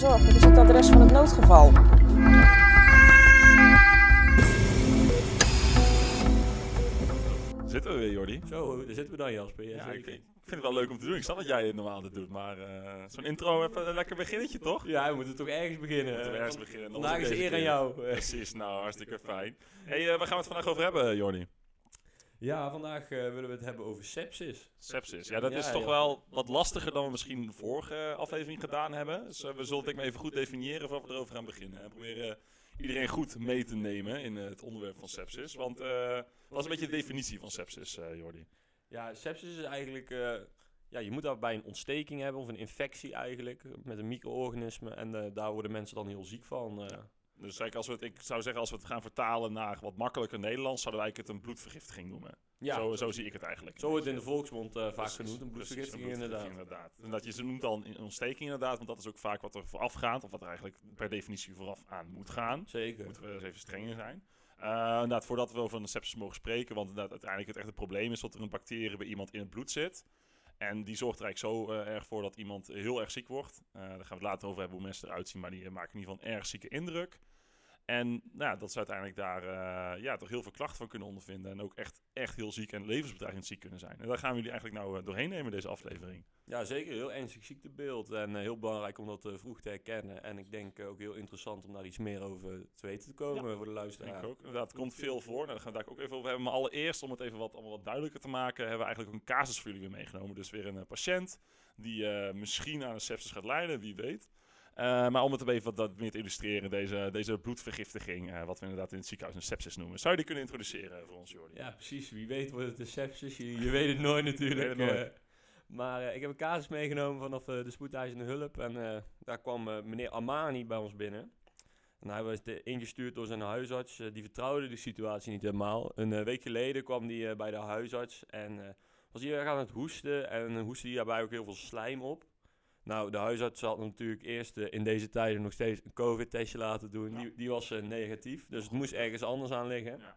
zorg. Dit is het adres van het noodgeval. Zitten we weer, Jordi? Zo, daar zitten we dan, Jasper. Ja, Ja, ik, vind het wel leuk om te doen. Ik snap dat jij het normaal dit doet, maar eh, zo'n intro even een lekker beginnetje, toch? Ja, we moeten toch ergens beginnen. Moeten we Eh, ergens beginnen. Vandaag is eer aan jou. Precies, nou, hartstikke fijn. hey, eh, waar gaan we het vandaag over hebben, Jordi? Ja, vandaag eh, willen we het hebben over sepsis. Sepsis. Ja, dat Ja, is toch ja. wel wat lastiger dan we misschien de vorige aflevering gedaan hebben. Dus eh, we zullen het denk ik maar even goed definiëren voordat we erover gaan beginnen. En proberen iedereen goed mee te nemen in eh, het onderwerp van sepsis. Want eh wat is een beetje de definitie van sepsis, eh Jordi? Ja, sepsis is eigenlijk... eh, ja, je moet daarbij een ontsteking hebben of een infectie eigenlijk met een micro-organisme. En eh, daar worden mensen dan heel ziek van. eh. Dus eigenlijk als we het, ik zou zeggen, als we het gaan vertalen naar wat makkelijker Nederlands, zouden wij het een bloedvergiftiging noemen. ja, zo, zo zie ik het eigenlijk. zo wordt het in de volksmond eh, vaak Precies, genoemd. Een precies, bloedvergiftiging een inderdaad. bloedvergiftiging, inderdaad. En dat je ze noemt dan een ontsteking inderdaad, want dat is ook vaak wat er vooraf gaat, of wat er eigenlijk per definitie vooraf aan moet gaan. Zeker. Moeten we eens even strenger zijn. Eh inderdaad, voordat we over een sepsis mogen spreken, want inderdaad, uiteindelijk het echte probleem is dat er een bacterie bij iemand in het bloed zit. En die zorgt er eigenlijk zo eh, erg voor dat iemand heel erg ziek wordt. Daar gaan we het later over hebben hoe mensen eruit zien, maar die maken in ieder geval een erg zieke indruk. En nou, dat ze uiteindelijk daar eh, ja, toch heel veel klachten van kunnen ondervinden. En ook echt, echt heel ziek en levensbedreigend ziek kunnen zijn. En daar gaan we jullie eigenlijk nou eh, doorheen nemen deze aflevering. Ja, zeker. Heel ernstig ziektebeeld. En eh, heel belangrijk om dat vroeg te herkennen. En ik denk ook heel interessant om daar iets meer over te weten te komen voor de luisteraar. Denk ik ook. Inderdaad, het komt veel voor. Nou, daar gaan we daar ook even over hebben. Maar allereerst, om het even wat, allemaal wat duidelijker te maken, hebben we eigenlijk ook een casus voor jullie weer meegenomen. Dus weer een patiënt die misschien aan een sepsis gaat lijden, wie weet. Eh, maar om het even wat dat meer te illustreren, deze, deze bloedvergiftiging, eh, wat we inderdaad in het ziekenhuis een sepsis noemen. Zou je die kunnen introduceren voor ons, Jordi? Ja, precies. Wie weet wordt het een sepsis. Je, je weet het nooit natuurlijk. Het nooit. eh. maar eh, ik heb een casus meegenomen vanaf de spoedeisende hulp. En daar kwam meneer Amani bij ons binnen. En hij was ingestuurd door zijn huisarts. die vertrouwde de situatie niet helemaal. Een week geleden kwam hij bij de huisarts en was hij erg aan het hoesten. En hoestte hij daarbij ook heel veel slijm op. Nou, de huisarts had natuurlijk eerst eh, in deze tijden nog steeds een COVID-testje laten doen. Ja. Die, die was eh, negatief, dus het moest ergens anders aan liggen. Ja.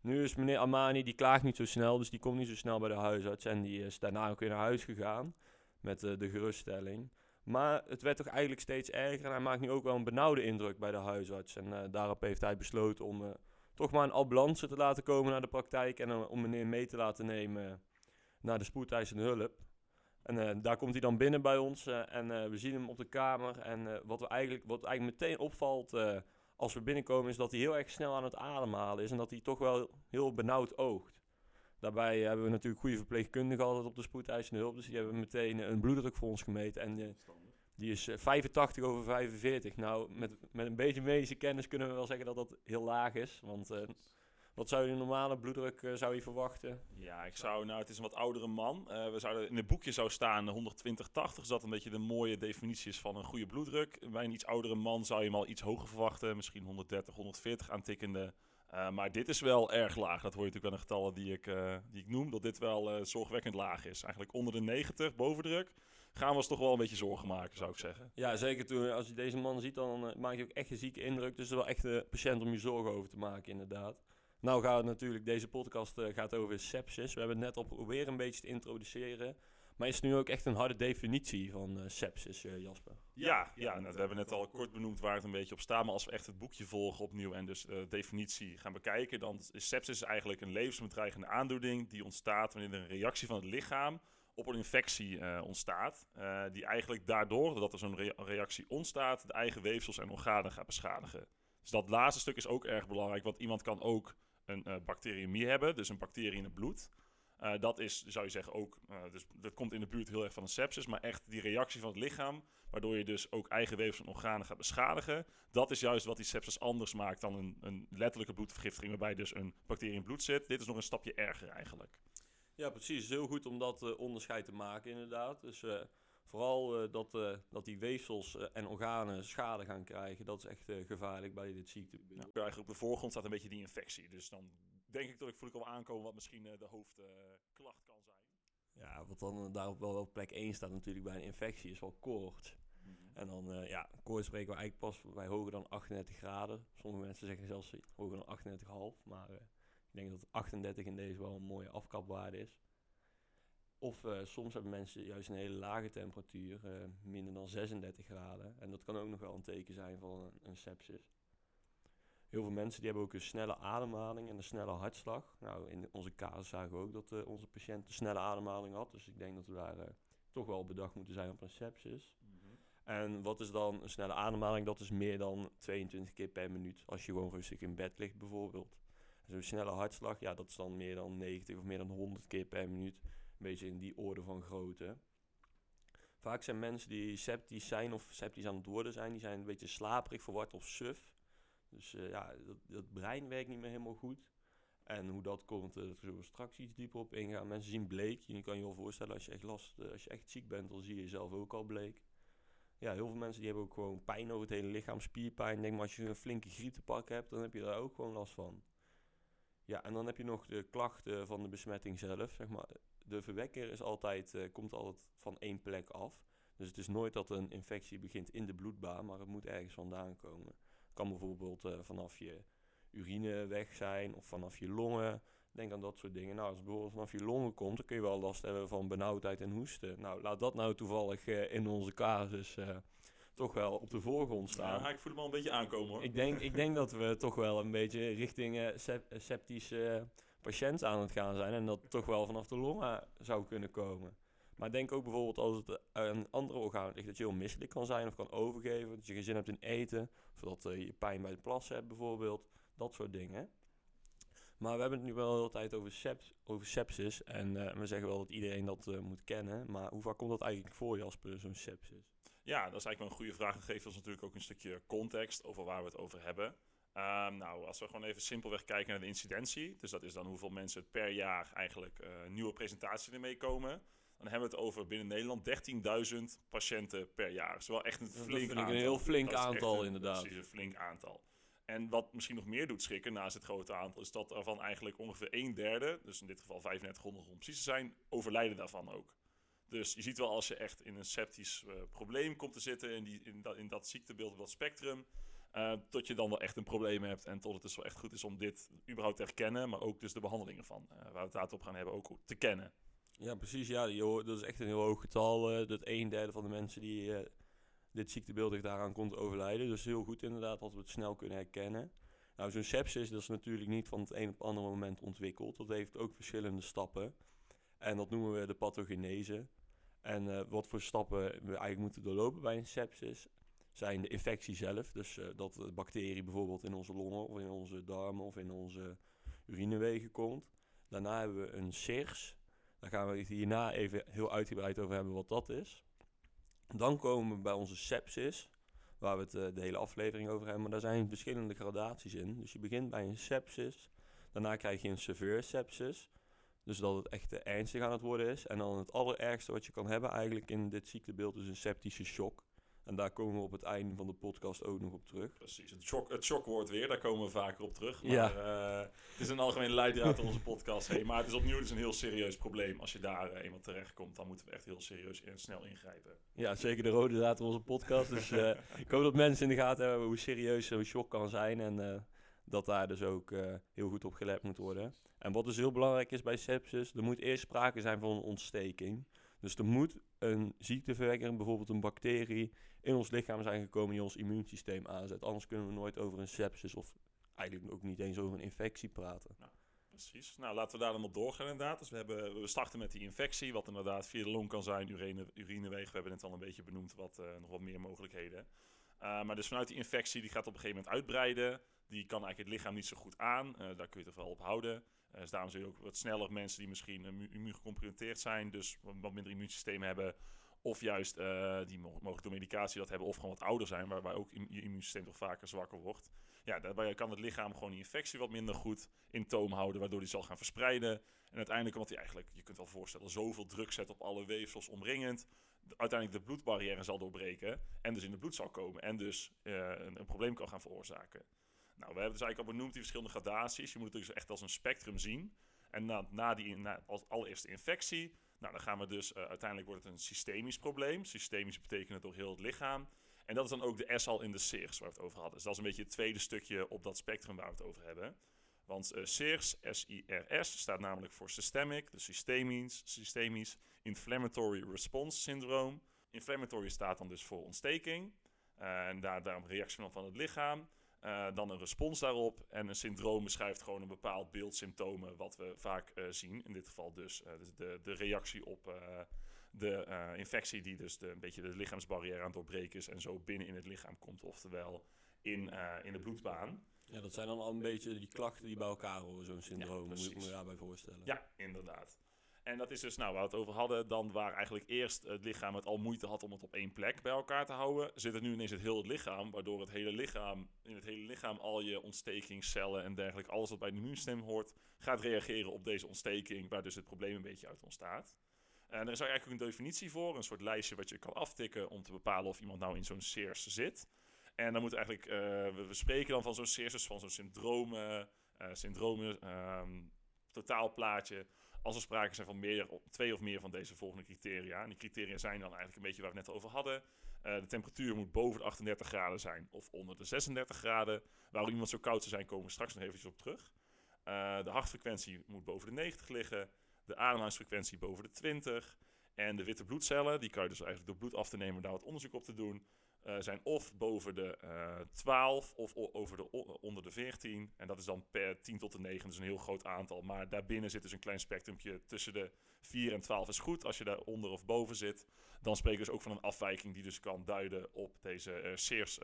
Nu is meneer Amani, die klaagt niet zo snel, dus die komt niet zo snel bij de huisarts. En die is daarna ook weer naar huis gegaan met eh, de geruststelling. Maar het werd toch eigenlijk steeds erger en hij maakt nu ook wel een benauwde indruk bij de huisarts. En daarop heeft hij besloten om toch maar een ambulance te laten komen naar de praktijk en om meneer mee te laten nemen naar de spoedeisende hulp. En eh, daar komt hij dan binnen bij ons eh, en eh, we zien hem op de kamer. En wat, we eigenlijk, wat eigenlijk meteen opvalt als we binnenkomen is dat hij heel erg snel aan het ademhalen is en dat hij toch wel heel benauwd oogt. Daarbij hebben we natuurlijk goede verpleegkundigen altijd op de spoedeisende hulp, dus die hebben meteen een bloeddruk voor ons gemeten en die is eh, 85 over 45. Nou, met, met een beetje medische kennis kunnen we wel zeggen dat dat heel laag is, want wat zou je een normale bloeddruk eh, zou je verwachten? Ja, ik zou, nou, het is een wat oudere man. Eh, we zouden, in het boekje zou staan 120, 80. Dus dat een beetje de mooie definitie is van een goede bloeddruk. Bij een iets oudere man zou je hem al iets hoger verwachten. Misschien 130, 140 aantikkende. Eh, maar dit is wel erg laag. Dat hoor je natuurlijk aan de getallen die ik, die ik noem. Dat dit wel zorgwekkend laag is. Eigenlijk onder de 90, bovendruk. Gaan we ons toch wel een beetje zorgen maken, zou ik zeggen. Ja, zeker toen, als je deze man ziet, dan maak je ook echt een zieke indruk. Dus het is wel echt een patiënt om je zorgen over te maken, inderdaad. Nou gaat het natuurlijk, deze podcast eh, gaat over sepsis. We hebben het net al proberen een beetje te introduceren. Maar is het nu ook echt een harde definitie van eh, sepsis, eh, Jasper? Ja, ja nou, we hebben net al kort benoemd waar het een beetje op staat. Maar als we echt het boekje volgen opnieuw en dus de definitie gaan bekijken, dan is sepsis eigenlijk een levensbedreigende aandoening die ontstaat wanneer er een reactie van het lichaam op een infectie eh, ontstaat. eh, die eigenlijk daardoor, doordat er zo'n rea- reactie ontstaat, de eigen weefsels en organen gaat beschadigen. Dus dat laatste stuk is ook erg belangrijk, want iemand kan ook een bacteriëmie hebben, dus een bacterie in het bloed. Eh, dat is, zou je zeggen, ook, eh, dus dat komt in de buurt heel erg van een sepsis, maar echt die reactie van het lichaam, waardoor je dus ook eigen weefsels en organen gaat beschadigen. Dat is juist wat die sepsis anders maakt dan een, een letterlijke bloedvergiftiging, waarbij dus een bacterie in het bloed zit. Dit is nog een stapje erger eigenlijk. Ja, precies. Het is heel goed om dat onderscheid te maken, inderdaad. Dus vooral eh, dat, eh, dat die weefsels eh, en organen schade gaan krijgen, dat is echt gevaarlijk bij dit ziektebeeld. Eigenlijk op de voorgrond staat een beetje die infectie. Dus dan denk ik dat ik voel ik al aankomen wat misschien de hoofdklacht kan zijn. Ja, wat dan daarop wel op plek 1 staat natuurlijk bij een infectie is wel koorts. En dan, eh, ja, koorts spreken we eigenlijk pas bij hoger dan 38 graden. Sommige mensen zeggen zelfs hoger dan 38,5. Maar ik denk dat 38 in deze wel een mooie afkapwaarde is. Of eh, soms hebben mensen juist een hele lage temperatuur, eh, minder dan 36 graden. En dat kan ook nog wel een teken zijn van een, een sepsis. Heel veel mensen die hebben ook een snelle ademhaling en een snelle hartslag. Nou, in onze casus zagen we ook dat eh, onze patiënt een snelle ademhaling had. Dus ik denk dat we daar toch wel bedacht moeten zijn op een sepsis. En wat is dan een snelle ademhaling? Dat is meer dan 22 keer per minuut. Als je gewoon rustig in bed ligt bijvoorbeeld. Zo'n snelle hartslag, ja, dat is dan meer dan 90 of meer dan 100 keer per minuut. Beetje in die orde van grootte. Vaak zijn mensen die septisch zijn of septisch aan het worden zijn, die zijn een beetje slaperig, verward of suf. Dus eh, ja, dat, dat brein werkt niet meer helemaal goed. En hoe dat komt, uh, daar zullen we straks iets dieper op ingaan. Mensen zien bleek. Je kan je wel voorstellen, als je echt last, uh, als je echt ziek bent, dan zie je jezelf ook al bleek. Ja, heel veel mensen die hebben ook gewoon pijn over het hele lichaam, spierpijn. Denk maar als je een flinke griep te pakken hebt, dan heb je daar ook gewoon last van. Ja, en dan heb je nog de klachten van de besmetting zelf. Zeg maar, de verwekker is altijd, uh, komt altijd van één plek af. Dus het is nooit dat een infectie begint in de bloedbaan, maar het moet ergens vandaan komen. Het kan bijvoorbeeld uh, vanaf je urine weg zijn of vanaf je longen. Denk aan dat soort dingen. Nou, als het bijvoorbeeld vanaf je longen komt, dan kun je wel last hebben van benauwdheid en hoesten. Nou, laat dat nou toevallig uh, in onze casus toch wel op de voorgrond staan. Ja, ik voel hem al een beetje aankomen hoor. Ik denk, ik denk dat we toch wel een beetje richting uh, sep septische patiënt aan het gaan zijn. En dat het toch wel vanaf de longen zou kunnen komen. Maar denk ook bijvoorbeeld als het een andere orgaan ligt, dat je heel misselijk kan zijn of kan overgeven. Dat je geen zin hebt in eten. Of dat uh, je pijn bij de plassen hebt bijvoorbeeld. Dat soort dingen. Maar we hebben het nu wel de hele tijd over, seps, over sepsis. En we zeggen wel dat iedereen dat moet kennen. Maar hoe vaak komt dat eigenlijk voor, Jasper, zo'n sepsis? Ja, dat is eigenlijk wel een goede vraag. Dat geeft ons natuurlijk ook een stukje context over waar we het over hebben. Um, nou, als we gewoon even simpelweg kijken naar de incidentie. Dus dat is dan hoeveel mensen per jaar eigenlijk uh, nieuwe presentaties ermee komen. Dan hebben we het over binnen Nederland 13.000 patiënten per jaar. Dat is wel echt een dat flink vind aantal. ik een heel flink Dat aantal, een- inderdaad. Precies, een flink aantal. En wat misschien nog meer doet schrikken naast het grote aantal, is dat ervan eigenlijk ongeveer een derde, dus in dit geval 3500 om precies te zijn, overlijden daarvan ook. Dus je ziet wel als je echt in een septisch eh, probleem komt te zitten, in, die, in, dat, in dat ziektebeeld, op dat spectrum, eh, tot je dan wel echt een probleem hebt en tot het dus wel echt goed is om dit überhaupt te herkennen, maar ook dus de behandelingen van, eh, waar we het later op gaan hebben, ook te kennen. Ja, precies. Ja, dat is echt een heel hoog getal. dat een derde van de mensen die dit ziektebeeld heeft daaraan komt overlijden. Dus heel goed inderdaad dat we het snel kunnen herkennen. Nou, zo'n sepsis dat is natuurlijk niet van het een op het andere moment ontwikkeld. Dat heeft ook verschillende stappen. En dat noemen we de pathogenese. En eh, wat voor stappen we eigenlijk moeten doorlopen bij een sepsis zijn de infectie zelf. Dus eh, dat de bacterie bijvoorbeeld in onze longen of in onze darmen of in onze urinewegen komt. Daarna hebben we een SIRS. Daar gaan we hierna even heel uitgebreid over hebben wat dat is. Dan komen we bij onze sepsis, waar we het eh, de hele aflevering over hebben. Maar daar zijn verschillende gradaties in. Dus je begint bij een sepsis. Daarna krijg je een severe sepsis. Dus dat het echt ernstig aan het worden is. En dan het allerergste wat je kan hebben eigenlijk in dit ziektebeeld is een septische shock. En daar komen we op het einde van de podcast ook nog op terug. Precies, het, shock, het shockwoord weer, daar komen we vaker op terug. Maar Ja. eh, het is een algemene leidraad in onze podcast heen. Maar het is opnieuw dus een heel serieus probleem. Als je daar eh, eenmaal terechtkomt, dan moeten we echt heel serieus en snel ingrijpen. Ja, zeker de rode draad van onze podcast. Dus eh, ik hoop dat mensen in de gaten hebben hoe serieus zo'n shock kan zijn. En dat daar dus ook eh, heel goed op gelet moet worden. En wat dus heel belangrijk is bij sepsis, er moet eerst sprake zijn van een ontsteking. Dus er moet een ziekteverwekker, bijvoorbeeld een bacterie, in ons lichaam zijn gekomen die ons immuunsysteem aanzet. Anders kunnen we nooit over een sepsis of eigenlijk ook niet eens over een infectie praten. Precies. Nou, laten we daar dan op doorgaan inderdaad. Dus we, hebben, we starten met die infectie, wat inderdaad via de long kan zijn, urine, urinewegen. We hebben het al een beetje benoemd, wat, eh, nog wat meer mogelijkheden. Uh, maar dus vanuit die infectie, die gaat op een gegeven moment uitbreiden. Die kan eigenlijk het lichaam niet zo goed aan. Uh, daar kun je toch wel op houden. Uh, dus daarom zul je ook wat sneller mensen die misschien immuungecompromitteerd zijn, dus wat minder immuunsysteem hebben. Of juist uh, die mogelijk door medicatie dat hebben, of gewoon wat ouder zijn, waarbij ook je immuunsysteem toch vaker zwakker wordt. Ja, daarbij kan het lichaam gewoon die infectie wat minder goed in toom houden, waardoor die zal gaan verspreiden. En uiteindelijk, omdat hij eigenlijk, je kunt wel voorstellen, zoveel druk zet op alle weefsels omringend, uiteindelijk de bloedbarrière zal doorbreken en dus in het bloed zal komen en dus een probleem kan gaan veroorzaken. Nou, we hebben dus eigenlijk al benoemd die verschillende gradaties. Je moet het dus echt als een spectrum zien. En na, na die na, als allereerste infectie, nou, dan gaan we dus uh, uiteindelijk wordt het een systemisch probleem. Systemisch betekent het door heel het lichaam. En dat is dan ook de S al in de SIRS waar we het over hadden. Dus dat is een beetje het tweede stukje op dat spectrum waar we het over hebben. Want uh, SIRS, S-I-R-S, staat namelijk voor Systemic, dus systemisch, systemisch Inflammatory Response Syndrome. Inflammatory staat dan dus voor ontsteking. Uh, en daar, daarom reactie van het lichaam. Uh, dan een respons daarop. En een syndroom beschrijft gewoon een bepaald beeld symptomen wat we vaak uh, zien. In dit geval dus de, de reactie op de infectie die dus de, een beetje de lichaamsbarrière aan het doorbreken is. En zo binnen in het lichaam komt. Oftewel in, in de bloedbaan. Ja, dat zijn dan al een beetje die klachten die bij elkaar horen, zo'n syndroom, ja, moet ik me daarbij voorstellen. Ja, inderdaad. En dat is dus, nou, waar we het over hadden, dan waar eigenlijk eerst het lichaam het al moeite had om het op één plek bij elkaar te houden, zit het nu ineens het hele lichaam, waardoor het hele lichaam, in het hele lichaam al je ontstekingscellen en dergelijke, alles wat bij de immuunstem hoort, gaat reageren op deze ontsteking, waar dus het probleem een beetje uit ontstaat. En er is eigenlijk ook een definitie voor, een soort lijstje wat je kan aftikken om te bepalen of iemand nou in zo'n SEERS zit. En dan moet eigenlijk, uh, we, spreken dan van zo'n SEERS, dus van zo'n syndromen, uh, syndromen, um, totaalplaatje als er sprake zijn van meer, twee of meer van deze volgende criteria. En die criteria zijn dan eigenlijk een beetje waar we het net over hadden. Uh, de temperatuur moet boven de 38 graden zijn of onder de 36 graden. Waarom iemand zo koud zou zijn, komen we straks nog eventjes op terug. Uh, de hartfrequentie moet boven de 90 liggen. De ademhalingsfrequentie boven de 20. En de witte bloedcellen, die kan je dus eigenlijk door bloed af te nemen daar wat onderzoek op te doen. Uh, zijn of boven de uh, 12 of over de, onder de 14. En dat is dan per 10 tot de 9, dus een heel groot aantal. Maar daarbinnen zit dus een klein spectrumpje tussen de 4 en 12 is goed. Als je daar onder of boven zit, dan spreken we dus ook van een afwijking die dus kan duiden op deze uh, SEERS,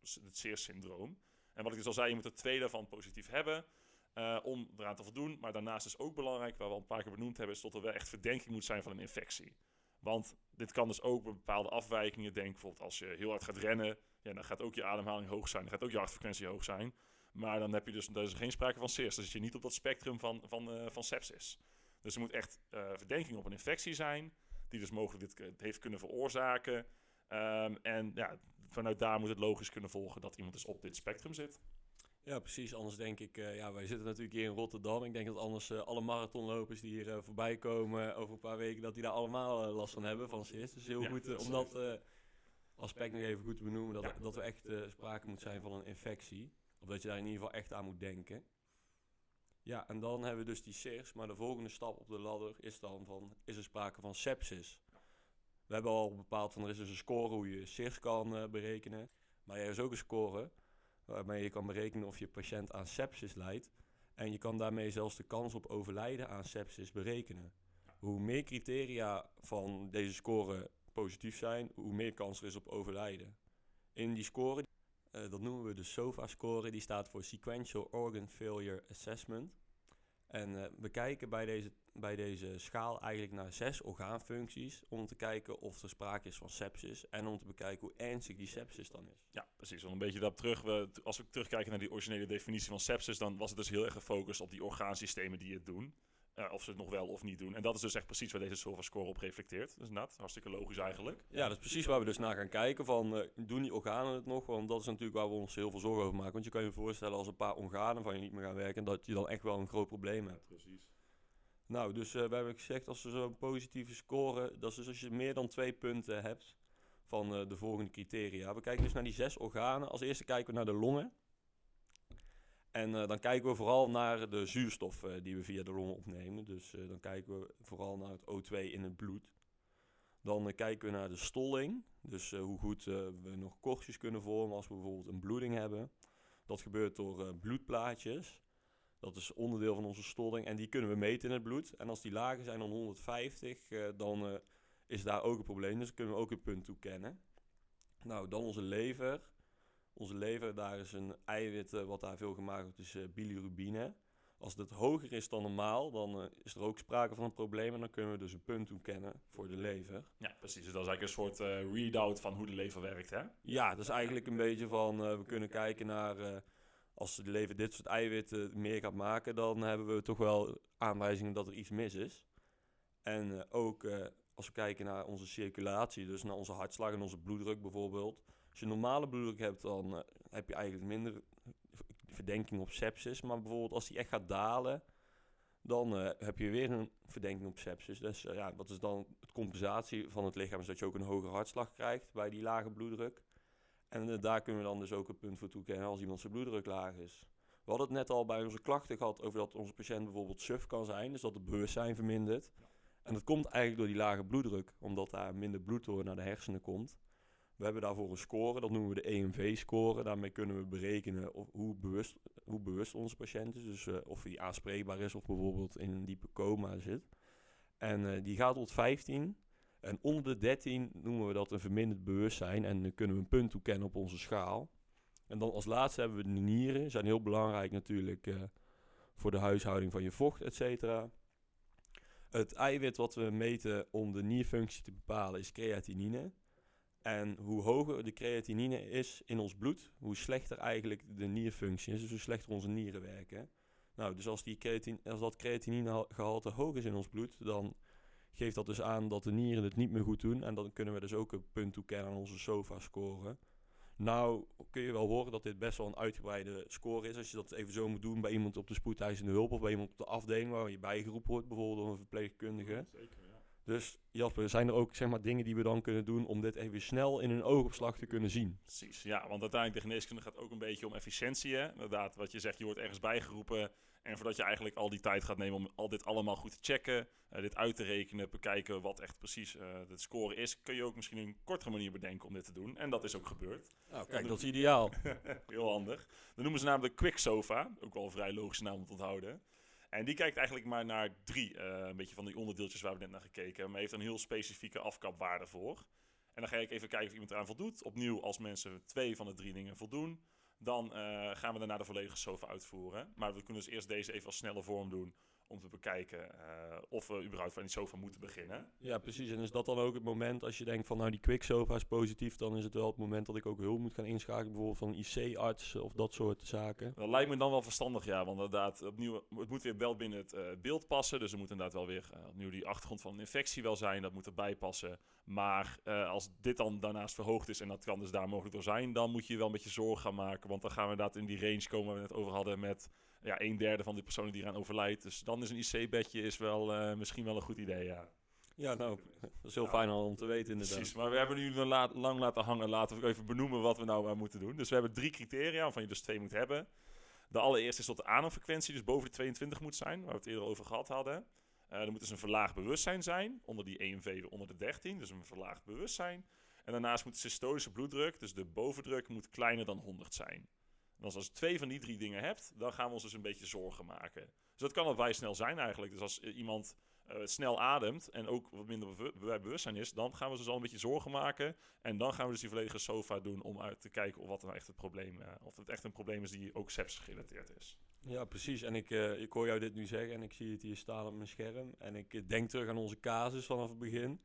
het SEERS-syndroom. En wat ik dus al zei, je moet er twee daarvan positief hebben. Om eraan te voldoen. Maar daarnaast is ook belangrijk, waar we al een paar keer benoemd hebben, is dat er wel echt verdenking moet zijn van een infectie. Want dit kan dus ook bepaalde afwijkingen. Denk bijvoorbeeld als je heel hard gaat rennen, ja, dan gaat ook je ademhaling hoog zijn. Dan gaat ook je hartfrequentie hoog zijn. Maar dan heb je dus, is geen sprake van SIRS. Dan zit je niet op dat spectrum van, van, uh, van sepsis. Dus er moet echt uh, verdenking op een infectie zijn, die dus mogelijk dit heeft kunnen veroorzaken. Um, en ja, vanuit daar moet het logisch kunnen volgen dat iemand dus op dit spectrum zit. Ja, precies. Anders denk ik, uh, ja, wij zitten natuurlijk hier in Rotterdam. Ik denk dat anders uh, alle marathonlopers die hier uh, voorbij komen over een paar weken, dat die daar allemaal last van hebben van CIS. Dus heel ja, goed om dat aspect nog even goed te benoemen, dat, ja. dat er echt sprake moet zijn van een infectie. Of dat je daar in ieder geval echt aan moet denken. Ja, en dan hebben we dus die SIRS, maar de volgende stap op de ladder is dan van, is er sprake van sepsis? We hebben al bepaald van, er is dus een score hoe je SIRS kan berekenen. Maar er is ook een score waarmee je kan berekenen of je patiënt aan sepsis lijdt. En je kan daarmee zelfs de kans op overlijden aan sepsis berekenen. Hoe meer criteria van deze score positief zijn, hoe meer kans er is op overlijden. In die score, uh, dat noemen we de SOFA-score, die staat voor Sequential Organ Failure Assessment. En uh, we kijken bij deze, bij deze schaal eigenlijk naar zes orgaanfuncties om te kijken of er sprake is van sepsis en om te bekijken hoe ernstig die sepsis dan is. Ja, precies. Want een beetje daarop terug, we, als we terugkijken naar die originele definitie van sepsis, dan was het dus heel erg gefocust op die orgaansystemen die het doen. Uh, of ze het nog wel of niet doen. En dat is dus echt precies waar deze SOFA-score op reflecteert. Dus dat hartstikke logisch eigenlijk. Ja, dat is precies waar we dus naar gaan kijken. Van, uh, doen die organen het nog? Want dat is natuurlijk waar we ons heel veel zorgen over maken. Want je kan je voorstellen als een paar organen van je niet meer gaan werken... dat je dan echt wel een groot probleem hebt. Ja, precies. Nou, dus uh, we hebben gezegd als ze zo'n positieve score... dat is dus als je meer dan twee punten hebt van de volgende criteria. We kijken dus naar die zes organen. Als eerste kijken we naar de longen. En uh, dan kijken we vooral naar de zuurstof uh, die we via de longen opnemen. Dus uh, dan kijken we vooral naar het O2 in het bloed. Dan kijken we naar de stolling. Dus hoe goed we nog korstjes kunnen vormen als we bijvoorbeeld een bloeding hebben. Dat gebeurt door bloedplaatjes. Dat is onderdeel van onze stolling en die kunnen we meten in het bloed. En als die lager zijn dan 150, dan is daar ook een probleem. Dus kunnen we ook een punt toekennen. Nou, dan onze lever. Onze lever, daar is een eiwit wat daar veel gemaakt wordt, is uh, bilirubine. Als het hoger is dan normaal, dan uh, is er ook sprake van een probleem en dan kunnen we dus een punt toekennen voor de lever. Ja, precies. Dus dat is eigenlijk een soort readout van hoe de lever werkt, hè? Ja, dat is eigenlijk een beetje van, we kunnen kijken naar, als de lever dit soort eiwitten meer gaat maken, dan hebben we toch wel aanwijzingen dat er iets mis is. En ook als we kijken naar onze circulatie, dus naar onze hartslag en onze bloeddruk bijvoorbeeld, als je normale bloeddruk hebt, dan uh, heb je eigenlijk minder verdenking op sepsis. Maar bijvoorbeeld als die echt gaat dalen, dan uh, heb je weer een verdenking op sepsis. Dus uh, ja, wat is dan het compensatie van het lichaam? Is dat je ook een hoge hartslag krijgt bij die lage bloeddruk. En daar kunnen we dan dus ook een punt voor toekennen als iemand zijn bloeddruk laag is. We hadden het net al bij onze klachten gehad over dat onze patiënt bijvoorbeeld suf kan zijn, dus dat het bewustzijn vermindert. En dat komt eigenlijk door die lage bloeddruk, omdat daar minder bloed door naar de hersenen komt. We hebben daarvoor een score, dat noemen we de EMV-score. Daarmee kunnen we berekenen hoe, bewust, hoe bewust onze patiënt is. Dus uh, of hij aanspreekbaar is of bijvoorbeeld in een diepe coma zit. En uh, die gaat tot 15. En onder de 13 noemen we dat een verminderd bewustzijn. En dan kunnen we een punt toekennen op onze schaal. En dan als laatste hebben we de nieren. Zijn heel belangrijk natuurlijk uh, voor de huishouding van je vocht, et cetera. Het eiwit wat we meten om de nierfunctie te bepalen is creatinine. En hoe hoger de creatinine is in ons bloed, hoe slechter eigenlijk de nierfunctie is. Dus hoe slechter onze nieren werken. Nou, dus als, die creatine, als dat creatininegehalte hoog is in ons bloed, dan geeft dat dus aan dat de nieren het niet meer goed doen. En dan kunnen we dus ook een punt toekennen aan onze SOFA-score. Nou kun je wel horen dat dit best wel een uitgebreide score is. Als je dat even zo moet doen bij iemand op de spoedeisende hulp of bij iemand op de afdeling waar je bijgeroepen wordt, bijvoorbeeld door een verpleegkundige. Zeker. Dus Jasper, zijn er ook zeg maar, dingen die we dan kunnen doen om dit even snel in een oogopslag te kunnen zien? Precies, ja, want uiteindelijk de geneeskunde gaat ook een beetje om efficiëntie. Hè? Inderdaad, wat je zegt, je wordt ergens bijgeroepen. En voordat je eigenlijk al die tijd gaat nemen om al dit allemaal goed te checken, uh, dit uit te rekenen, bekijken wat echt precies uh, de score is, kun je ook misschien een kortere manier bedenken om dit te doen. En dat is ook gebeurd. Nou, kijk, dat is ideaal. Heel handig. Dan noemen ze namelijk de Quick Sofa, ook wel een vrij logische naam om te onthouden. En die kijkt eigenlijk maar naar drie, uh, een beetje van die onderdeeltjes waar we net naar gekeken maar heeft een heel specifieke afkapwaarde voor. En dan ga ik even kijken of iemand eraan voldoet. Opnieuw, als mensen twee van de drie dingen voldoen, dan uh, gaan we daarna de volledige SOFA uitvoeren. Maar we kunnen dus eerst deze even als snelle vorm doen om te bekijken uh, of we überhaupt van die sofa moeten beginnen. Ja, precies. En is dat dan ook het moment als je denkt van nou die quick sofa is positief, dan is het wel het moment dat ik ook hulp moet gaan inschakelen, bijvoorbeeld van IC-arts of dat soort zaken? Dat lijkt me dan wel verstandig, ja. Want inderdaad, opnieuw, het moet weer wel binnen het uh, beeld passen. Dus er moet inderdaad wel weer uh, opnieuw die achtergrond van een infectie wel zijn. Dat moet erbij passen. Maar als dit dan daarnaast verhoogd is en dat kan dus daar mogelijk door zijn, dan moet je je wel een beetje zorgen gaan maken. Want dan gaan we inderdaad in die range komen waar we het over hadden met ja, een derde van de personen die eraan overlijdt. Dus dan is een IC-bedje is wel uh, misschien wel een goed idee, ja. Ja, nou, dat is heel ja, fijn om te weten inderdaad. Precies, maar we hebben nu la lang laten hangen. Laten we even benoemen wat we nou uh, moeten doen. Dus we hebben drie criteria, waarvan je dus twee moet hebben. De allereerste is dat de ademfrequentie dus boven de 22 moet zijn, waar we het eerder over gehad hadden. Uh, er moet dus een verlaagd bewustzijn zijn, onder die EMV onder de 13, dus een verlaagd bewustzijn. En daarnaast moet de systolische bloeddruk, dus de bovendruk, moet kleiner dan 100 zijn. En als je twee van die drie dingen hebt, dan gaan we ons dus een beetje zorgen maken. Dus dat kan al vrij snel zijn eigenlijk. Dus als iemand uh, snel ademt en ook wat minder bew bewustzijn is, dan gaan we dus al een beetje zorgen maken. En dan gaan we dus die volledige SOFA doen om uit te kijken of wat nou echt het probleem, uh, of het echt een probleem is die ook sepsis gerelateerd is. Ja, precies. En ik, ik hoor jou dit nu zeggen en ik zie het hier staan op mijn scherm. En ik denk terug aan onze casus vanaf het begin.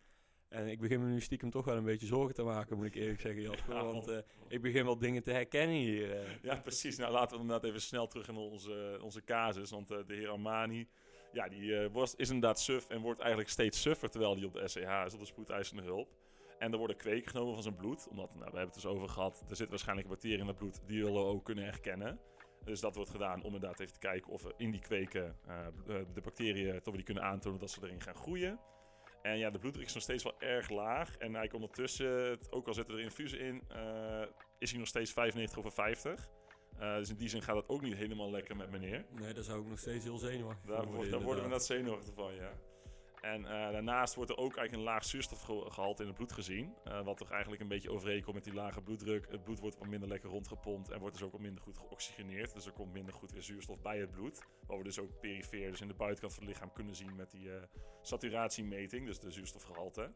En ik begin me nu stiekem toch wel een beetje zorgen te maken, moet ik eerlijk zeggen, Jasper. Ja, want uh, ik begin wel dingen te herkennen hier. Uh. Ja, precies. Nou, laten we inderdaad even snel terug in onze, onze casus. Want uh, de heer Armani, ja, die was, is inderdaad suf en wordt eigenlijk steeds suffer terwijl hij op de SCH is, op de spoedeisende hulp. En er worden kweken genomen van zijn bloed. Omdat, nou, we hebben het dus over gehad, er zit waarschijnlijk een bacterie in het bloed. Die we ook kunnen herkennen. Dus dat wordt gedaan om inderdaad even te kijken of we in die kweken de bacteriën, toch die kunnen aantonen dat ze erin gaan groeien. En ja, de bloeddruk is nog steeds wel erg laag. En eigenlijk ondertussen, ook al zitten er infusen in, uh, is hij nog steeds 95 over 50. Uh, dus in die zin gaat het ook niet helemaal lekker met meneer. Nee, daar zou ik nog steeds heel zenuwachtig daar, van worden. Daar worden we net zenuwachtig van, ja. En uh, daarnaast wordt er ook eigenlijk een laag zuurstofgehalte in het bloed gezien. Uh, wat toch eigenlijk een beetje overeenkomt met die lage bloeddruk. Het bloed wordt wat minder lekker rondgepompt en wordt dus ook wat minder goed geoxygeneerd. Dus er komt minder goed weer zuurstof bij het bloed. Wat we dus ook perifeer, dus in de buitenkant van het lichaam kunnen zien met die uh, saturatiemeting, dus de zuurstofgehalte.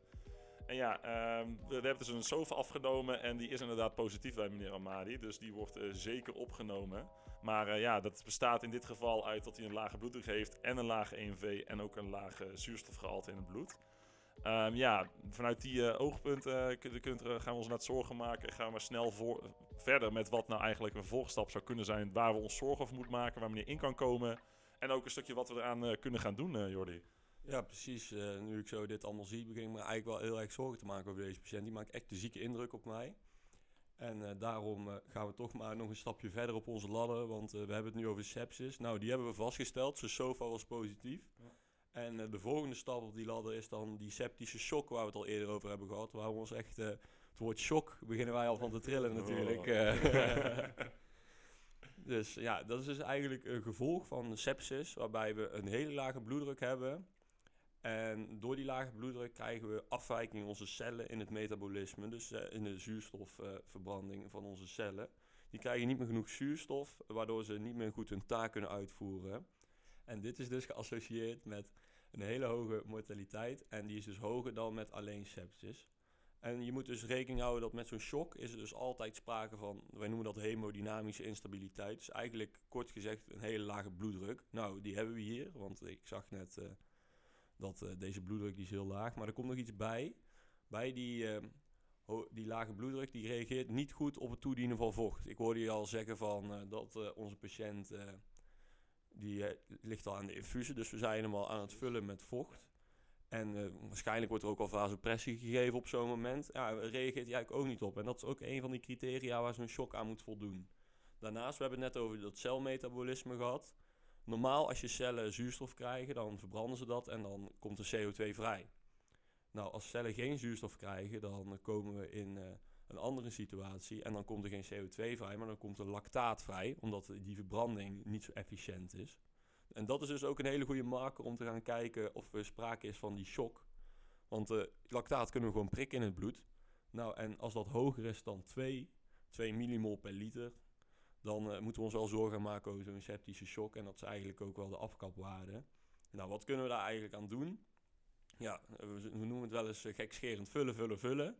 En ja, um, we hebben dus een SOFA afgenomen en die is inderdaad positief bij meneer Amadi. Dus die wordt zeker opgenomen. Maar uh, ja, dat bestaat in dit geval uit dat hij een lage bloeddruk heeft en een lage EMV en ook een lage zuurstofgehalte in het bloed. Um, ja, vanuit die uh, oogpunten uh, kunt, gaan we ons net zorgen maken. Gaan we snel verder met wat nou eigenlijk een volgstap zou kunnen zijn. Waar we ons zorgen over moeten maken, waar meneer in kan komen. En ook een stukje wat we eraan kunnen gaan doen, Jordi. Ja, precies. nu ik zo dit allemaal zie, begin ik me eigenlijk wel heel erg zorgen te maken over deze patiënt. Die maakt echt een zieke indruk op mij. En uh, daarom uh, gaan we toch maar nog een stapje verder op onze ladder. Want uh, we hebben het nu over sepsis. Nou, die hebben we vastgesteld. Zijn SOFA was positief. Ja. En de volgende stap op die ladder is dan die septische shock waar we het al eerder over hebben gehad. Waar we ons echt... het woord shock beginnen wij al van te trillen natuurlijk. Oh. Dus ja, dat is dus eigenlijk een gevolg van sepsis, waarbij we een hele lage bloeddruk hebben. En door die lage bloeddruk krijgen we afwijking in onze cellen in het metabolisme, dus eh, in de zuurstofverbranding van onze cellen. Die krijgen niet meer genoeg zuurstof, waardoor ze niet meer goed hun taak kunnen uitvoeren. En dit is dus geassocieerd met een hele hoge mortaliteit en die is dus hoger dan met alleen sepsis. En je moet dus rekening houden dat met zo'n shock is er dus altijd sprake van, wij noemen dat hemodynamische instabiliteit. Dus eigenlijk kort gezegd een hele lage bloeddruk. Nou, die hebben we hier, want ik zag net uh, dat uh, deze bloeddruk die is heel laag. Maar er komt nog iets bij. Bij die, uh, die lage bloeddruk, die reageert niet goed op het toedienen van vocht. Ik hoorde je al zeggen van dat onze patiënt, die ligt al aan de infusie, dus we zijn hem al aan het vullen met vocht. En waarschijnlijk wordt er ook al vasopressie gegeven op zo'n moment. Ja, reageert hij eigenlijk ook niet op. En dat is ook een van die criteria waar zo'n shock aan moet voldoen. Daarnaast, we hebben het net over dat celmetabolisme gehad. Normaal, als je cellen zuurstof krijgen, dan verbranden ze dat en dan komt er CO2 vrij. Nou, als cellen geen zuurstof krijgen, dan komen we in uh, een andere situatie. En dan komt er geen CO2 vrij, maar dan komt er lactaat vrij, omdat die verbranding niet zo efficiënt is. En dat is dus ook een hele goede marker om te gaan kijken of er sprake is van die shock. Want uh, lactaat kunnen we gewoon prikken in het bloed. Nou, en als dat hoger is dan 2, 2 millimol per liter, dan uh, moeten we ons wel zorgen maken over zo'n septische shock. En dat is eigenlijk ook wel de afkapwaarde. Nou, wat kunnen we daar eigenlijk aan doen? Ja, we, noemen het wel eens uh, gekscherend vullen, vullen, vullen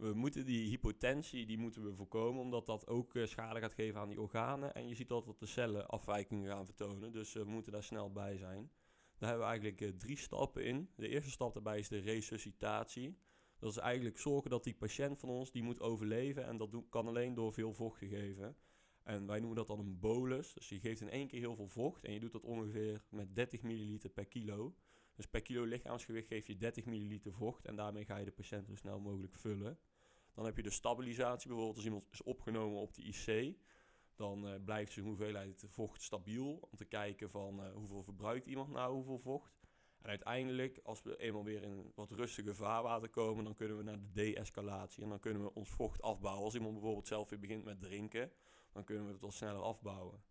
we moeten die hypotensie die moeten we voorkomen, omdat dat ook uh, schade gaat geven aan die organen. En je ziet altijd dat de cellen afwijkingen gaan vertonen, dus we moeten daar snel bij zijn. Daar hebben we eigenlijk drie stappen in. De eerste stap daarbij is de resuscitatie. Dat is eigenlijk zorgen dat die patiënt van ons die moet overleven en dat kan alleen door veel vocht te geven. En wij noemen dat dan een bolus. Dus je geeft in één keer heel veel vocht en je doet dat ongeveer met 30 milliliter per kilo. Dus per kilo lichaamsgewicht geef je 30 milliliter vocht en daarmee ga je de patiënt zo snel mogelijk vullen. Dan heb je de stabilisatie. Bijvoorbeeld als iemand is opgenomen op de IC, dan uh, blijft zijn hoeveelheid vocht stabiel. Om te kijken van uh, hoeveel verbruikt iemand nou hoeveel vocht. En uiteindelijk, als we eenmaal weer in wat rustige vaarwater komen, dan kunnen we naar de de-escalatie. En dan kunnen we ons vocht afbouwen. Als iemand bijvoorbeeld zelf weer begint met drinken, dan kunnen we het wat sneller afbouwen.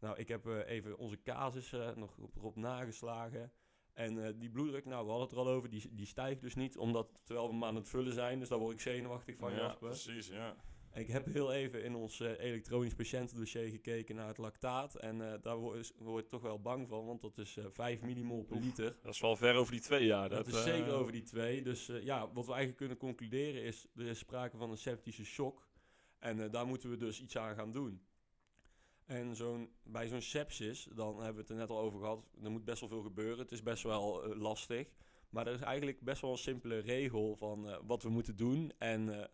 Nou, ik heb uh, even onze casus nog erop nageslagen. En uh, die bloeddruk, nou, we hadden het er al over, die, die stijgt dus niet, omdat terwijl we hem aan het vullen zijn. Dus daar word ik zenuwachtig van, ja, Jasper. precies, ja. En ik heb heel even in ons uh, elektronisch patiëntendossier gekeken naar het lactaat. En uh, daar word, word ik toch wel bang van, want dat is 5 millimol per liter. Dat is wel ver over die twee, ja. Dat, dat is zeker over die twee. Dus ja, wat we eigenlijk kunnen concluderen is, er is sprake van een septische shock. En daar moeten we dus iets aan gaan doen. En zo'n, bij zo'n sepsis, dan hebben we het er net al over gehad, er moet best wel veel gebeuren. Het is best wel uh, lastig. Maar er is eigenlijk best wel een simpele regel van uh, wat we moeten doen en uh,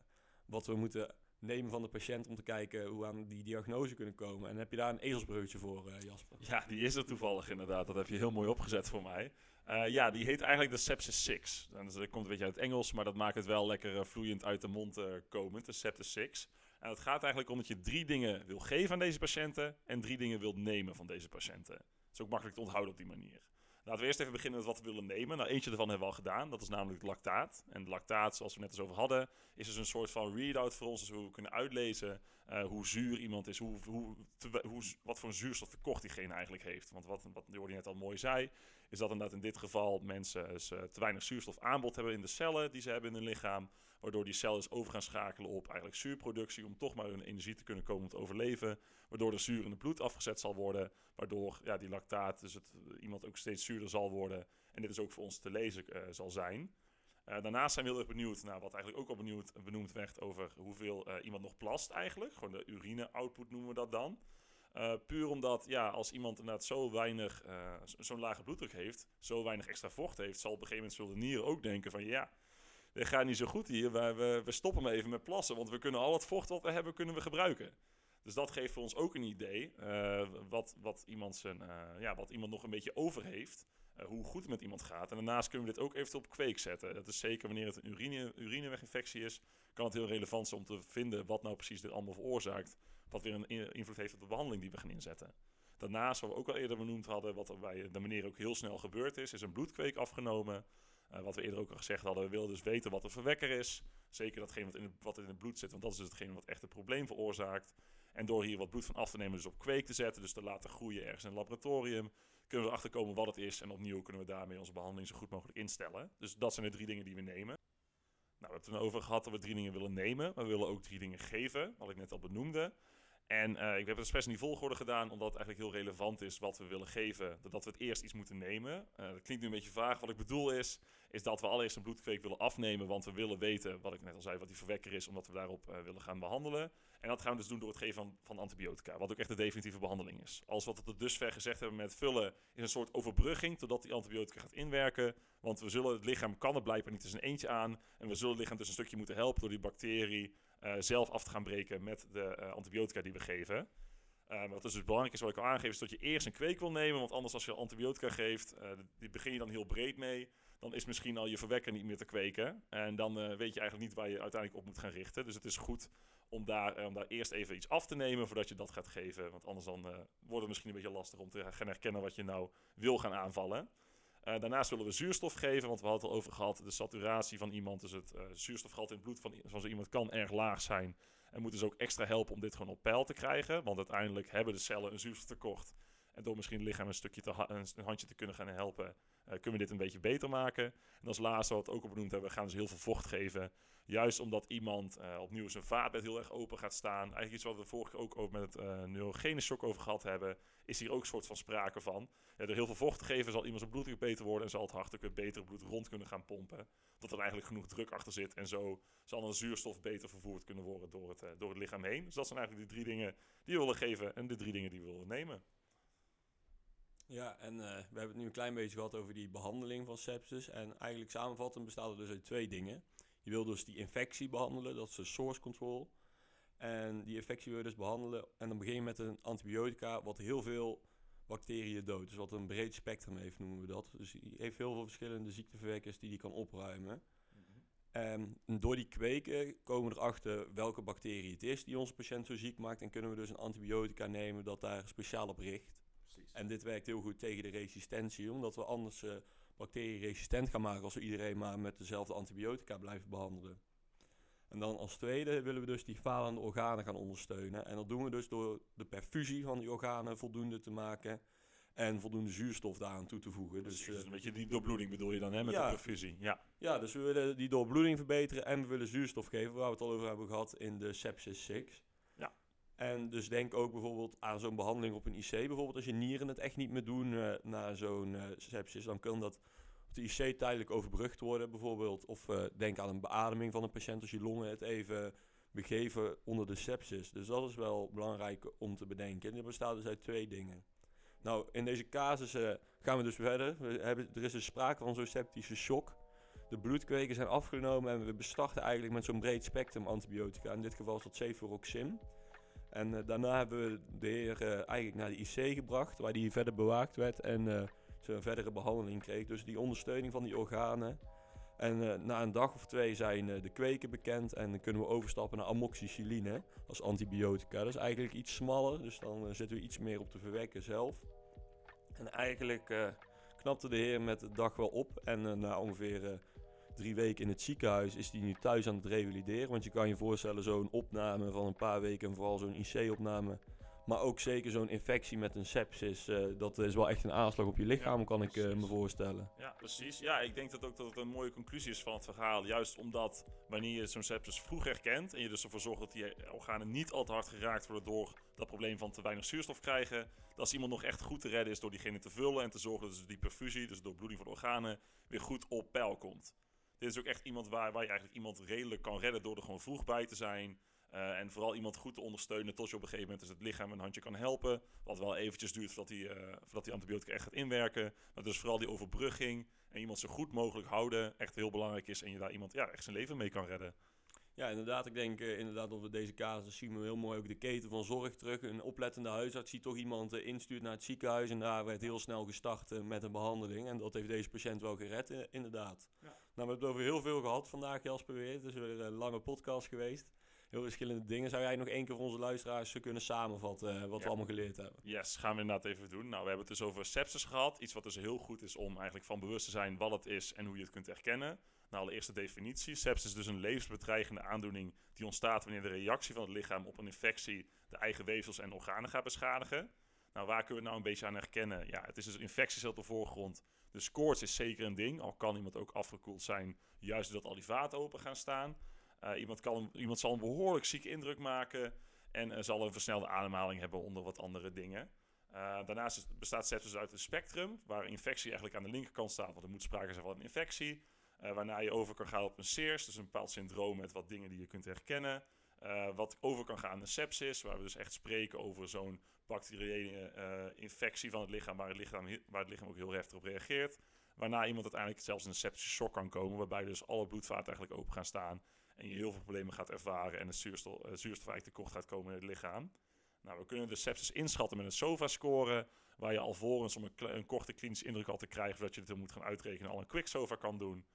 wat we moeten nemen van de patiënt om te kijken hoe we aan die diagnose kunnen komen. En heb je daar een ezelsbreukje voor, Jasper? Ja, die is er toevallig inderdaad. Dat heb je heel mooi opgezet voor mij. ja, die heet eigenlijk de Sepsis 6. En dat komt een beetje uit het Engels, maar dat maakt het wel lekker vloeiend uit de mond komend, de Sepsis 6. En het gaat eigenlijk om dat je drie dingen wil geven aan deze patiënten en drie dingen wilt nemen van deze patiënten. Het is ook makkelijk te onthouden op die manier. Laten we eerst even beginnen met wat we willen nemen. Nou, eentje ervan hebben we al gedaan. Dat is namelijk het lactaat. En lactaat, zoals we net eens over hadden, is dus een soort van readout voor ons. Dus hoe we kunnen uitlezen uh, hoe zuur iemand is, hoe, hoe, hoe, wat voor een zuurstoftekort diegene eigenlijk heeft. Want wat, wat Jordi net al mooi zei, is dat in dit geval mensen uh, te weinig zuurstofaanbod hebben in de cellen die ze hebben in hun lichaam. Waardoor die cellen over gaan schakelen op eigenlijk zuurproductie om toch maar hun energie te kunnen komen om te overleven. Waardoor de zuur in het bloed afgezet zal worden. Waardoor ja, die lactaat, dus het, iemand ook steeds zuurder zal worden. En dit is ook voor ons te lezen uh, zal zijn. Uh, daarnaast zijn we heel erg benieuwd naar wat eigenlijk ook al benieuwd, benoemd werd over hoeveel uh, iemand nog plast eigenlijk. Gewoon de urine-output noemen we dat dan. Puur omdat, ja, als iemand inderdaad zo weinig, zo'n lage bloeddruk heeft, zo weinig extra vocht heeft, zal op een gegeven moment zullen de nieren ook denken van ja, dit gaat niet zo goed hier, we, we, we stoppen maar even met plassen, want we kunnen al het vocht wat we hebben, kunnen we gebruiken. Dus dat geeft voor ons ook een idee wat, wat, iemand zijn, ja, wat iemand nog een beetje over heeft. Uh, hoe goed het met iemand gaat. En daarnaast kunnen we dit ook eventueel op kweek zetten. Dat is zeker wanneer het een urine, urineweginfectie is, kan het heel relevant zijn om te vinden wat nou precies dit allemaal veroorzaakt. Wat weer een invloed heeft op de behandeling die we gaan inzetten. Daarnaast, wat we ook al eerder benoemd hadden, wat bij de meneer ook heel snel gebeurd is, is een bloedkweek afgenomen. Eh, wat we eerder ook al gezegd hadden, we willen dus weten wat de verwekker is. Zeker datgene wat in, het, wat in het bloed zit, want dat is dus hetgene wat echt het probleem veroorzaakt. En door hier wat bloed van af te nemen, dus op kweek te zetten, dus te laten groeien ergens in een laboratorium, kunnen we erachter komen wat het is. En opnieuw kunnen we daarmee onze behandeling zo goed mogelijk instellen. Dus dat zijn de drie dingen die we nemen. Nou, we hebben het over gehad dat we drie dingen willen nemen. Maar we willen ook drie dingen geven, wat ik net al benoemde. En uh, ik heb het best in die volgorde gedaan, omdat het eigenlijk heel relevant is wat we willen geven. Dat we het eerst iets moeten nemen. Uh, dat klinkt nu een beetje vaag. Wat ik bedoel is, is dat we allereerst een bloedkweek willen afnemen. Want we willen weten, wat ik net al zei, wat die verwekker is, omdat we daarop uh, willen gaan behandelen. En dat gaan we dus doen door het geven van, van, antibiotica, wat ook echt de definitieve behandeling is. Als wat we tot dusver gezegd hebben met vullen, is een soort overbrugging totdat die antibiotica gaat inwerken. Want we zullen het lichaam kan er blijkbaar niet eens een eentje aan. En we zullen het lichaam dus een stukje moeten helpen door die bacterie zelf af te gaan breken met de uh, antibiotica die we geven. Uh, wat dus belangrijk is, wat ik al aangeef, is dat je eerst een kweek wil nemen. Want anders als je antibiotica geeft, die begin je dan heel breed mee. Dan is misschien al je verwekker niet meer te kweken. En dan weet je eigenlijk niet waar je uiteindelijk op moet gaan richten. Dus het is goed om daar, om daar eerst even iets af te nemen voordat je dat gaat geven. Want anders dan wordt het misschien een beetje lastig om te gaan herkennen wat je nou wil gaan aanvallen. Uh, daarnaast zullen we zuurstof geven, want we hadden het al over gehad. De saturatie van iemand, dus het uh, zuurstofgehalte in het bloed van, van zo iemand kan erg laag zijn. En moet dus ook extra helpen om dit gewoon op peil te krijgen. Want uiteindelijk hebben de cellen een zuurstoftekort. En door misschien het lichaam een stukje te een handje te kunnen gaan helpen, kunnen we dit een beetje beter maken. En als laatste, wat we ook al benoemd hebben, we gaan dus heel veel vocht geven. Juist omdat iemand uh, opnieuw zijn vaatbed heel erg open gaat staan. Eigenlijk iets wat we vorige keer ook over met het uh, neurogene shock over gehad hebben. Is hier ook een soort van sprake van. Ja, door heel veel vocht te geven zal iemand zijn bloeddruk beter worden. En zal het hart ook weer beter bloed rond kunnen gaan pompen. Dat er eigenlijk genoeg druk achter zit. En zo zal dan zuurstof beter vervoerd kunnen worden door het, door het lichaam heen. Dus dat zijn eigenlijk de drie dingen die we willen geven. En de drie dingen die we willen nemen. Ja, en uh, we hebben het nu een klein beetje gehad over die behandeling van sepsis. En eigenlijk samenvattend bestaat het dus uit twee dingen. Je wil dus die infectie behandelen, dat is de source control. En die infectie wil je dus behandelen. En dan begin je met een antibiotica, wat heel veel bacteriën doodt. Dus wat een breed spectrum heeft, noemen we dat. Dus die heeft heel veel verschillende ziekteverwekkers die die kan opruimen. -hmm. En door die kweken komen we erachter welke bacterie het is die onze patiënt zo ziek maakt. En kunnen we dus een antibiotica nemen dat daar speciaal op richt. En dit werkt heel goed tegen de resistentie, omdat we anders uh, bacteriën resistent gaan maken als we iedereen maar met dezelfde antibiotica blijven behandelen. En dan als tweede willen we dus die falende organen gaan ondersteunen. En dat doen we dus door de perfusie van die organen voldoende te maken. En voldoende zuurstof daaraan toe te voegen. Dus, dus een beetje die doorbloeding bedoel je dan, hè, met ja, de perfusie. Ja. ja, dus we willen die doorbloeding verbeteren en we willen zuurstof geven, waar we het al over hebben gehad in de sepsis 6. En dus denk ook bijvoorbeeld aan zo'n behandeling op een IC. Bijvoorbeeld als je nieren het echt niet meer doen uh, na zo'n uh, sepsis, dan kan dat op de IC tijdelijk overbrugd worden bijvoorbeeld. Of uh, denk aan een beademing van een patiënt als je longen het even begeven onder de sepsis. Dus dat is wel belangrijk om te bedenken. En dat bestaat dus uit twee dingen. Nou, in deze casus gaan we dus verder. We hebben, er is dus sprake van zo'n septische shock. De bloedkweken zijn afgenomen en we bestarten eigenlijk met zo'n breed spectrum antibiotica. In dit geval is dat cefuroxim. En uh, daarna hebben we de heer uh, eigenlijk naar de IC gebracht, waar die verder bewaakt werd en uh, ze een verdere behandeling kreeg. Dus die ondersteuning van die organen. En na een dag of twee zijn de kweken bekend en kunnen we overstappen naar amoxicilline als antibiotica. Dat is eigenlijk iets smaller, dus dan zetten we iets meer op de verwekker zelf. En eigenlijk knapte de heer met de dag wel op en na ongeveer drie weken in het ziekenhuis is hij nu thuis aan het revalideren. Want je kan je voorstellen, zo'n opname van een paar weken en vooral zo'n IC-opname. Maar ook zeker zo'n infectie met een sepsis. Uh, dat is wel echt een aanslag op je lichaam, ja, kan ik uh, me voorstellen. Ja, precies. Ja, ik denk dat ook dat het een mooie conclusie is van het verhaal. Juist omdat wanneer je zo'n sepsis vroeg herkent en je dus ervoor zorgt dat die organen niet al te hard geraakt worden door dat probleem van te weinig zuurstof krijgen. Dat als iemand nog echt goed te redden is door diegene te vullen en te zorgen dat dus die perfusie, dus door bloeding van de organen, weer goed op peil komt. Dit is ook echt iemand waar, waar je eigenlijk iemand redelijk kan redden door er gewoon vroeg bij te zijn. Uh, en vooral iemand goed te ondersteunen tot je op een gegeven moment dus het lichaam een handje kan helpen. Wat wel eventjes duurt voordat die, uh, voordat die antibiotica echt gaat inwerken. Maar dus vooral die overbrugging en iemand zo goed mogelijk houden echt heel belangrijk is. En je daar iemand ja, echt zijn leven mee kan redden. Ja, inderdaad. Ik denk uh, inderdaad dat we deze casus zien we heel mooi ook de keten van zorg terug. Een oplettende huisarts die toch iemand uh, instuurt naar het ziekenhuis. En daar werd heel snel gestart uh, met een behandeling. En dat heeft deze patiënt wel gered, inderdaad. Ja. Nou, we hebben het over heel veel gehad vandaag, Jasper weer. Het is weer een lange podcast geweest. heel verschillende dingen. Zou jij nog één keer voor onze luisteraars kunnen samenvatten eh, wat Ja. we allemaal geleerd hebben? Yes, gaan we inderdaad even doen. Nou, we hebben het dus over sepsis gehad. Iets wat dus heel goed is om eigenlijk van bewust te zijn wat het is en hoe je het kunt herkennen. Nou, allereerst de definitie. Sepsis is dus een levensbedreigende aandoening die ontstaat wanneer de reactie van het lichaam op een infectie de eigen weefsels en organen gaat beschadigen. Nou, waar kunnen we het nou een beetje aan herkennen? Ja, het is dus infecties op de voorgrond. Dus koorts is zeker een ding, al kan iemand ook afgekoeld zijn, juist doordat al die vaten open gaan staan. Eh, iemand, kan, iemand zal een behoorlijk zieke indruk maken en eh, zal een versnelde ademhaling hebben onder wat andere dingen. Eh, daarnaast bestaat sepsis uit een spectrum, waar infectie eigenlijk aan de linkerkant staat, want er moet sprake zijn van een infectie. Waarna je over kan gaan op een SEERS, dus een bepaald syndroom met wat dingen die je kunt herkennen. Eh, wat over kan gaan naar sepsis, waar we dus echt spreken over zo'n bacteriële eh, infectie van het lichaam waar, het lichaam, waar het lichaam ook heel heftig op reageert. Waarna iemand uiteindelijk zelfs in een septische shock kan komen, waarbij dus alle bloedvaten eigenlijk open gaan staan en je heel veel problemen gaat ervaren en een zuurstof, eh, zuurstof eigenlijk gaat komen in het lichaam. Nou, we kunnen de sepsis inschatten met een SOFA-score, waar je alvorens om een, een korte klinische indruk al te krijgen, voordat je het moet gaan uitrekenen, al een quick SOFA kan doen.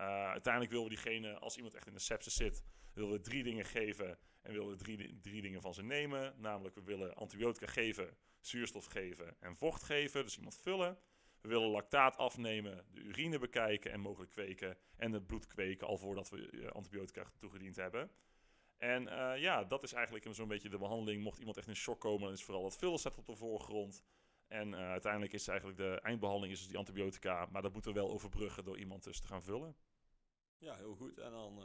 Uh, uiteindelijk willen we diegene, als iemand echt in de sepsis zit, willen we drie dingen geven en willen we drie, drie dingen van ze nemen. Namelijk, we willen antibiotica geven, zuurstof geven en vocht geven, dus iemand vullen. We willen lactaat afnemen, de urine bekijken en mogelijk kweken. En het bloed kweken al voordat we eh, antibiotica toegediend hebben. En uh, ja, dat is eigenlijk zo'n beetje de behandeling. Mocht iemand echt in shock komen, dan is vooral het vullen staat op de voorgrond. En uiteindelijk is eigenlijk de eindbehandeling is dus die antibiotica. Maar dat moeten we wel overbruggen door iemand dus te gaan vullen. Ja, heel goed. En dan uh,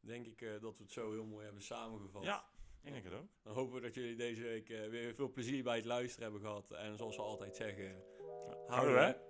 denk ik uh, dat we het zo heel mooi hebben samengevat. Ja, ik denk het ook. Dan hopen we dat jullie deze week uh, weer veel plezier bij het luisteren hebben gehad. En zoals we altijd zeggen, houden we. we.